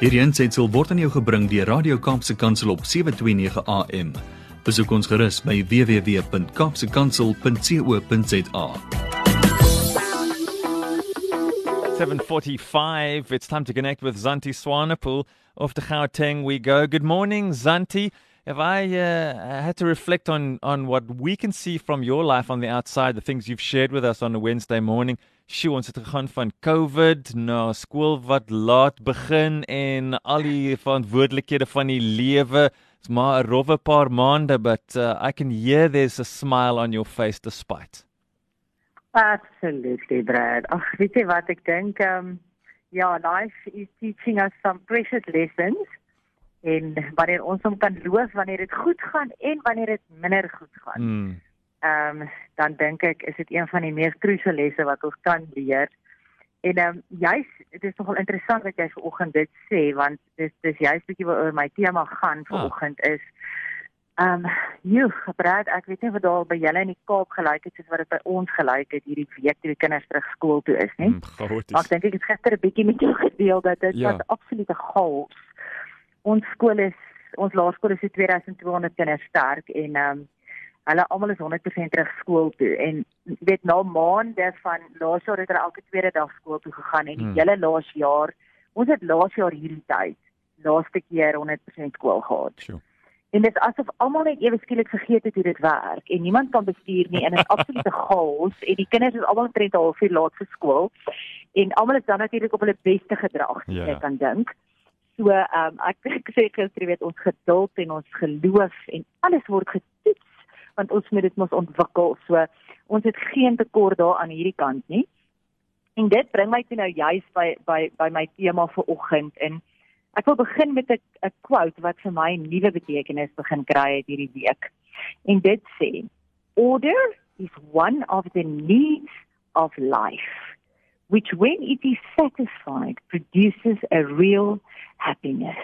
Hierdie aanseit word aan jou gebring deur Radio Kaapse Kansel op 7:29 AM. Besoek ons gerus by www.kapsekansel.co.za. 7:45 it's time to connect with Zanti Swanepoel of the Gauteng we go good morning Zanti if I uh, had to reflect on on what we can see from your life on the outside the things you've shared with us on a Wednesday morning Sjoe, ons het gegaan van COVID na skool wat laat begin en al die verantwoordelikhede van die lewe. Dit's maar 'n rowwe paar maande, but uh, I can hear there's a smile on your face despite. Absolutely, Brad. Ag, weet jy wat ek dink, um ja, life is teaching us some precious lessons. En wanneer ons hom kan loof wanneer dit goed gaan en wanneer dit minder goed gaan. Mm ehm um, dan dink ek is dit een van die mees krusiale lesse wat ons kan leer. En ehm um, juis dit is nogal interessant wat jy vanoggend dit sê want dis dis juist bietjie oor my tema gaan vanoggend is ehm um, joh, Brad, ek weet nie wat daar by julle in die Kaap gelyk het soos wat dit by ons gelyk het hierdie week toe die kinders terug skool toe is, nie? Mm, ek dink ek het gister 'n bietjie met jou gedeel dat dit ja. was absolute chaos. Ons skool is ons laerskool is 2200 kinders sterk en ehm um, hulle almal is 100% terug skool toe en weet na maande van laas jaar het hulle elke tweede dag skool toe gegaan en die hmm. hele laas jaar ons het laas jaar hierdie tyd laaste keer 100% skool gehad. Sure. En dit is asof almal net ewe skielik vergeet het hoe dit werk en niemand kan bestuur nie en dit is absolute chaos en die kinders is almal omtrent 'n halfuur laat vir skool en almal is dan natuurlik op hulle beste gedrag, yeah. Ja. ek kan dink. So ehm um, ek ek sê gister weet ons geduld en ons geloof en alles word getoets want ons moet dit mos ontwikkel. So ons het geen tekort daar aan hierdie kant nie. En dit bring my toe nou juis by by by my tema vir oggend en ek wil begin met 'n 'n quote wat vir my nuwe betekenis begin kry het hierdie week. En dit sê: Order is one of the needs of life which when it is satisfied produces a real happiness.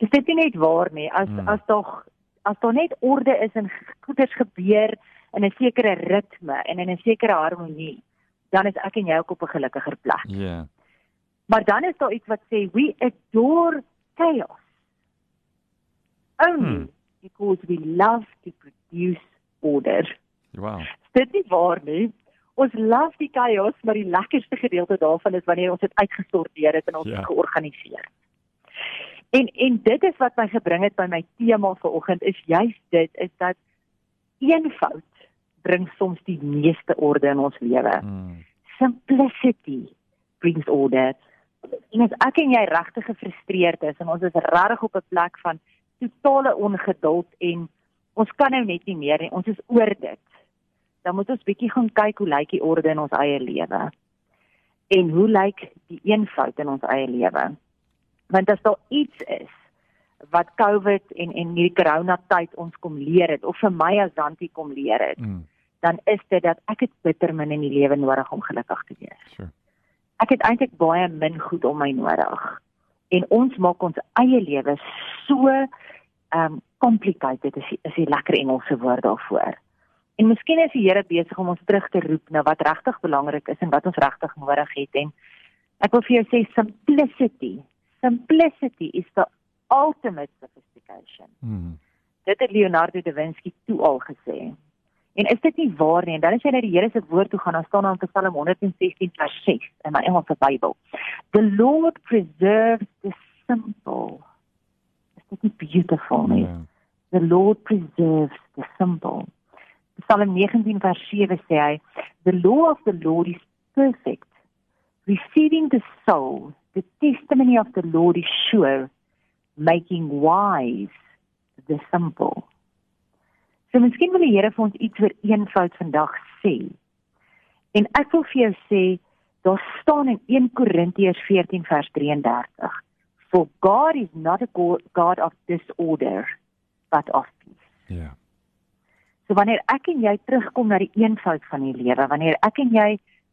Dis dit net waar nie as hmm. as tog as daar net orde is en goeders gebeur in 'n sekere ritme en in 'n sekere harmonie, dan is ek en jy ook op 'n gelukkiger plek. Ja. Yeah. Maar dan is daar iets wat sê we adore chaos. Only hmm. because we love to produce order. Wow. Dit is waar nie. Ons love die chaos, maar die lekkerste gedeelte daarvan is wanneer ons dit uitgesorteer het en ons yeah. Ja. georganiseer het. En en dit is wat my gebring het by my tema vanoggend is juist dit is dat eenvoud bring soms die meeste orde in ons lewe. Hmm. Simplicity brings order. En as ek en jy regtig gefrustreerd is en ons is regtig op 'n plek van totale ongeduld en ons kan nou net nie meer nie, ons is oor dit. Dan moet ons bietjie gaan kyk hoe lyk die orde in ons eie lewe. En hoe lyk die eenvoud in ons eie lewe? Want as daar iets is wat COVID en en hierdie corona tyd ons kom leer het of vir my as Dantie kom leer het mm. dan is dit dat ek het bitter min in die lewe nodig om gelukkig te wees. Sure. Ek het eintlik baie min goed om my nodig. En ons maak ons eie lewe so um complicated is is 'n lekker Engelse woord daarvoor. En miskien is die Here besig om ons terug te roep na wat regtig belangrik is en wat ons regtig nodig het en ek wil vir jou sê simplicity simplicity is the ultimate sophistication. Hmm. Dit het Leonardo da Vinci toe al gesê. En is dit nie waar nie? En dan as jy na die Here se woord toe gaan, dan staan daar in Psalm 116 vers 6 in my Engelse Bybel. The Lord preserves the simple. Is dit nie beautiful nie? Yeah. The Lord preserves the simple. Psalm 19 vers 7 sê hy, The law of the Lord is perfect, receiving the soul the testimony of the Lord is sure, making wise the simple. So miskien wil die Here vir ons iets oor eenvoud vandag sê. En ek wil vir jou sê, daar staan in 1 Korintiërs 14 vers 33, For God is not a God of disorder, but of peace. Ja. Yeah. So wanneer ek en jy terugkom na die eenvoud van die lewe, wanneer ek en jy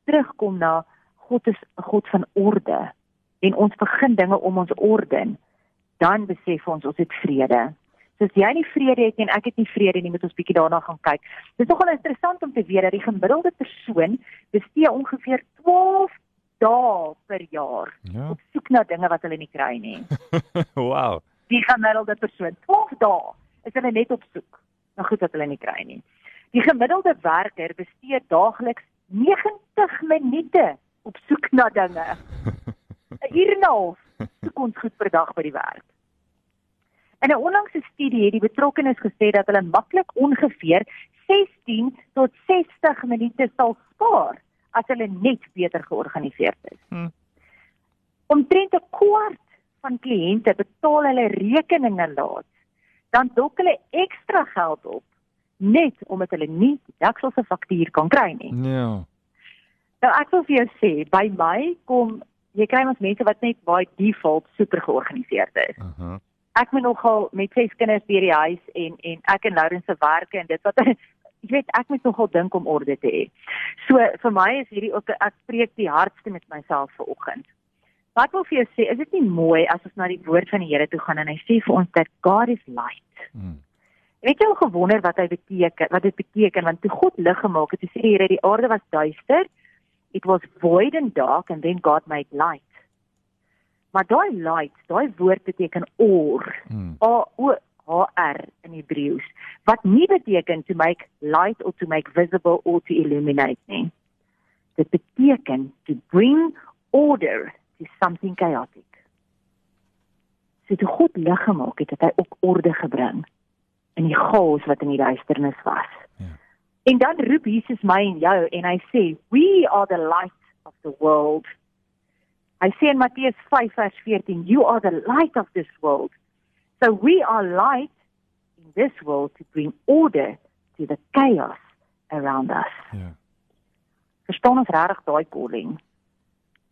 terugkom na God is 'n God van orde, en ons begin dinge om ons orden, dan besef ons ons het vrede. So as jy nie vrede het en ek het nie vrede nie, moet ons bietjie daarna gaan kyk. Dit is nogal interessant om te weet dat die gemiddelde persoon bestee ongeveer 12 dae per jaar Ja. op soek na dinge wat hulle nie kry nie. wow. Die gemiddelde persoon 12 dae is hulle net op soek na goed wat hulle nie kry nie. Die gemiddelde werker bestee daagliks 90 minute op soek na dinge. 'n Uur en 'n half soek ons goed per dag by die werk. In 'n onlangse studie het die betrokkenes gesê dat hulle maklik ongeveer 16 tot 60 minute sal spaar as hulle net beter georganiseerd is. Hmm. Omtrent 'n kwart van kliënte betaal hulle rekeninge laat, dan dok hulle ekstra geld op net omdat hulle nie die daksel se faktuur kan kry nie. Ja. Nou ek wil vir jou sê, by my kom jy kry ons mense wat net by default super georganiseerd is. Uh -huh. Ek moet nogal met ses kinders by die huis en en ek en Lauren se werke en dit wat ek weet ek moet nogal dink om orde te hê. So vir my is hierdie ook ek preek die hardste met myself vanoggend. Wat wil vir jou sê, is dit nie mooi as ons na die woord van die Here toe gaan en hy sê vir ons dat God is light. Mm. Weet jy al gewonder wat hy beteken, wat dit beteken want toe God lig gemaak het, toe sê die Here die aarde was duister. It was void and dark and then God made light. Maar daai light, daai woord beteken or. Mm. A O H R in Hebreëus wat nie beteken to make light or to make visible or to illuminate nie. Dit beteken to bring order to something chaotic. So toe God lig gemaak het, het hy ook orde gebring in die chaos wat in die duisternis was. Ja. En dan roep Jesus my en jou en hy sê, "We are the light of the world." Hy sê in Matteus 5 vers 14, "You are the light of this world." So we are light in this world to bring order to the chaos around us. Ja. Verstaan ons regtig daai calling?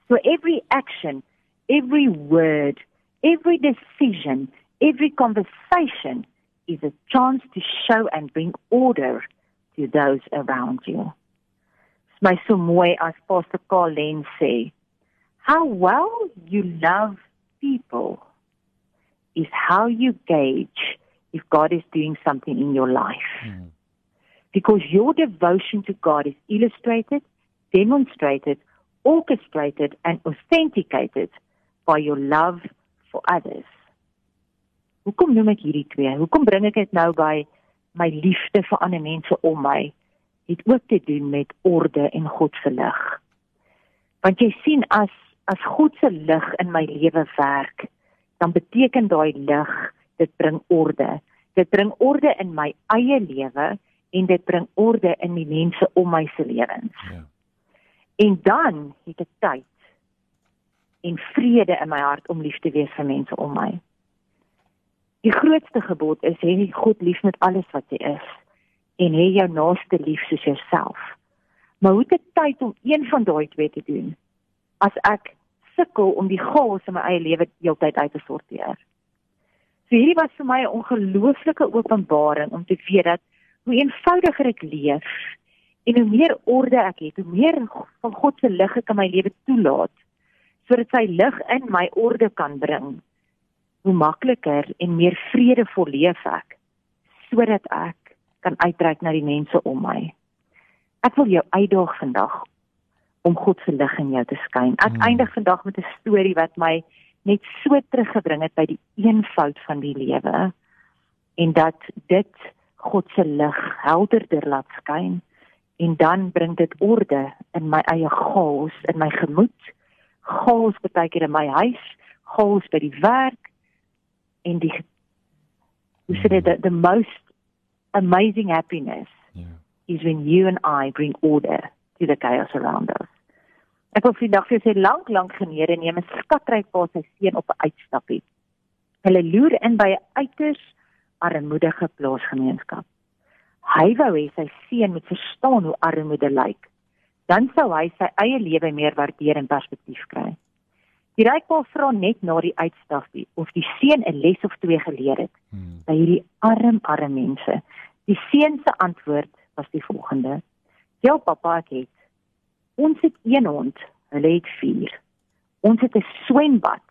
So every action, every word, every decision, every conversation is a chance to show and bring order to those around you. My mooi as Pastor Colleen say, how well you love people is how you gauge if God is doing something in your life. Mm. Because your devotion to God is illustrated, demonstrated, orchestrated, and authenticated by your love for others. Hoekom noem ek hierdie twee? Hoekom bring ek dit nou by my liefde vir ander mense om my? Het ook te doen met orde en God se lig. Want jy sien as as God se lig in my lewe werk, dan beteken daai lig dit bring orde. Dit bring orde in my eie lewe en dit bring orde in die mense om my se lewens. Ja. En dan het ek tyd en vrede in my hart om lief te wees vir mense om my. Die grootste gebod is hê God lief met alles wat jy is en hê jou naaste lief soos jouself. Maar hoe het ek tyd om een van daai twee te doen as ek sukkel om die chaos in my eie lewe heeltyd uit te sorteer? So hierdie was vir my 'n ongelooflike openbaring om te weet dat hoe eenvoudiger ek leef en hoe meer orde ek het, hoe meer van God se lig ek in my lewe toelaat sodat sy lig in my orde kan bring, hoe makliker en meer vredevol leef ek sodat ek kan uitreik na die mense om my. Ek wil jou uitdaag vandag om God se lig in jou te skyn. Ek Mm. eindig vandag met 'n storie wat my net so teruggebring het by die eenvoud van die lewe en dat dit God se lig helderder laat skyn en dan bring dit orde in my eie chaos, in my gemoed, chaos baie keer in my huis, chaos by die werk en die hoe sê dit the, the most amazing happiness Ja. is when you and I bring order to the chaos around us. Ek wil vandag vir jou sê lank lank genede neem 'n skatryk pa sy seun op 'n uitstappie. Hulle loer in by 'n uiters armoedige plaasgemeenskap. Hy wou hê sy seun moet verstaan hoe armoede lyk. Dan sou hy sy eie lewe meer waardeer en perspektief kry. Die ryk pa vra net na die uitstappie of die seun 'n les of twee geleer het Mm. by hierdie arm arm mense. Die seun se antwoord was die volgende: "Ja pappa, ek het. Ons het een hond, hulle het 4. Ons het 'n swembad,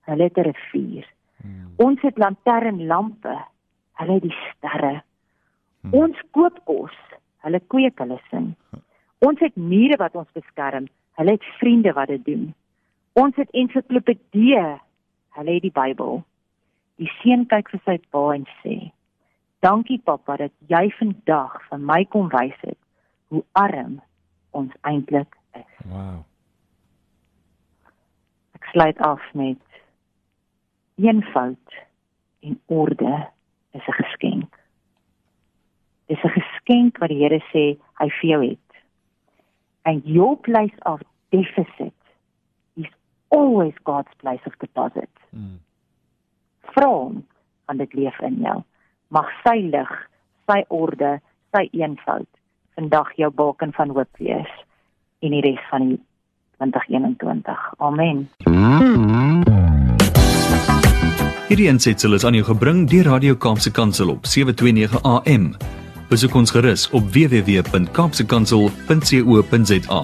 hulle het 'n rivier. Mm. Ons het lanternlampe, hulle het die sterre. Hmm. Ons koop kos, hulle kweek hulle sin. Ons het mure wat ons beskerm, Hulle het vriende wat dit doen. Ons het ensiklopedie. Hulle het die Bybel. Die seun kyk vir sy pa en sê: "Dankie pappa dat jy vandag vir my kom wys het hoe arm ons eintlik is." Wow. Ek sluit af met eenvoud en orde is 'n geskenk. Dis 'n geskenk wat die Here sê hy vir jou het. And your place of deficit always God's place of deposit. Mm. Vra hom aan dit leef in jou. Mag sy lig, sy orde, sy eenvoud vandag jou baken van hoop wees en die res van die 2021. Amen. Hierdie aansetsel is aan jou gebring deur Radio Kaapse Kansel op 729 AM. Besoek ons gerus op www.kaapsekansel.co.za.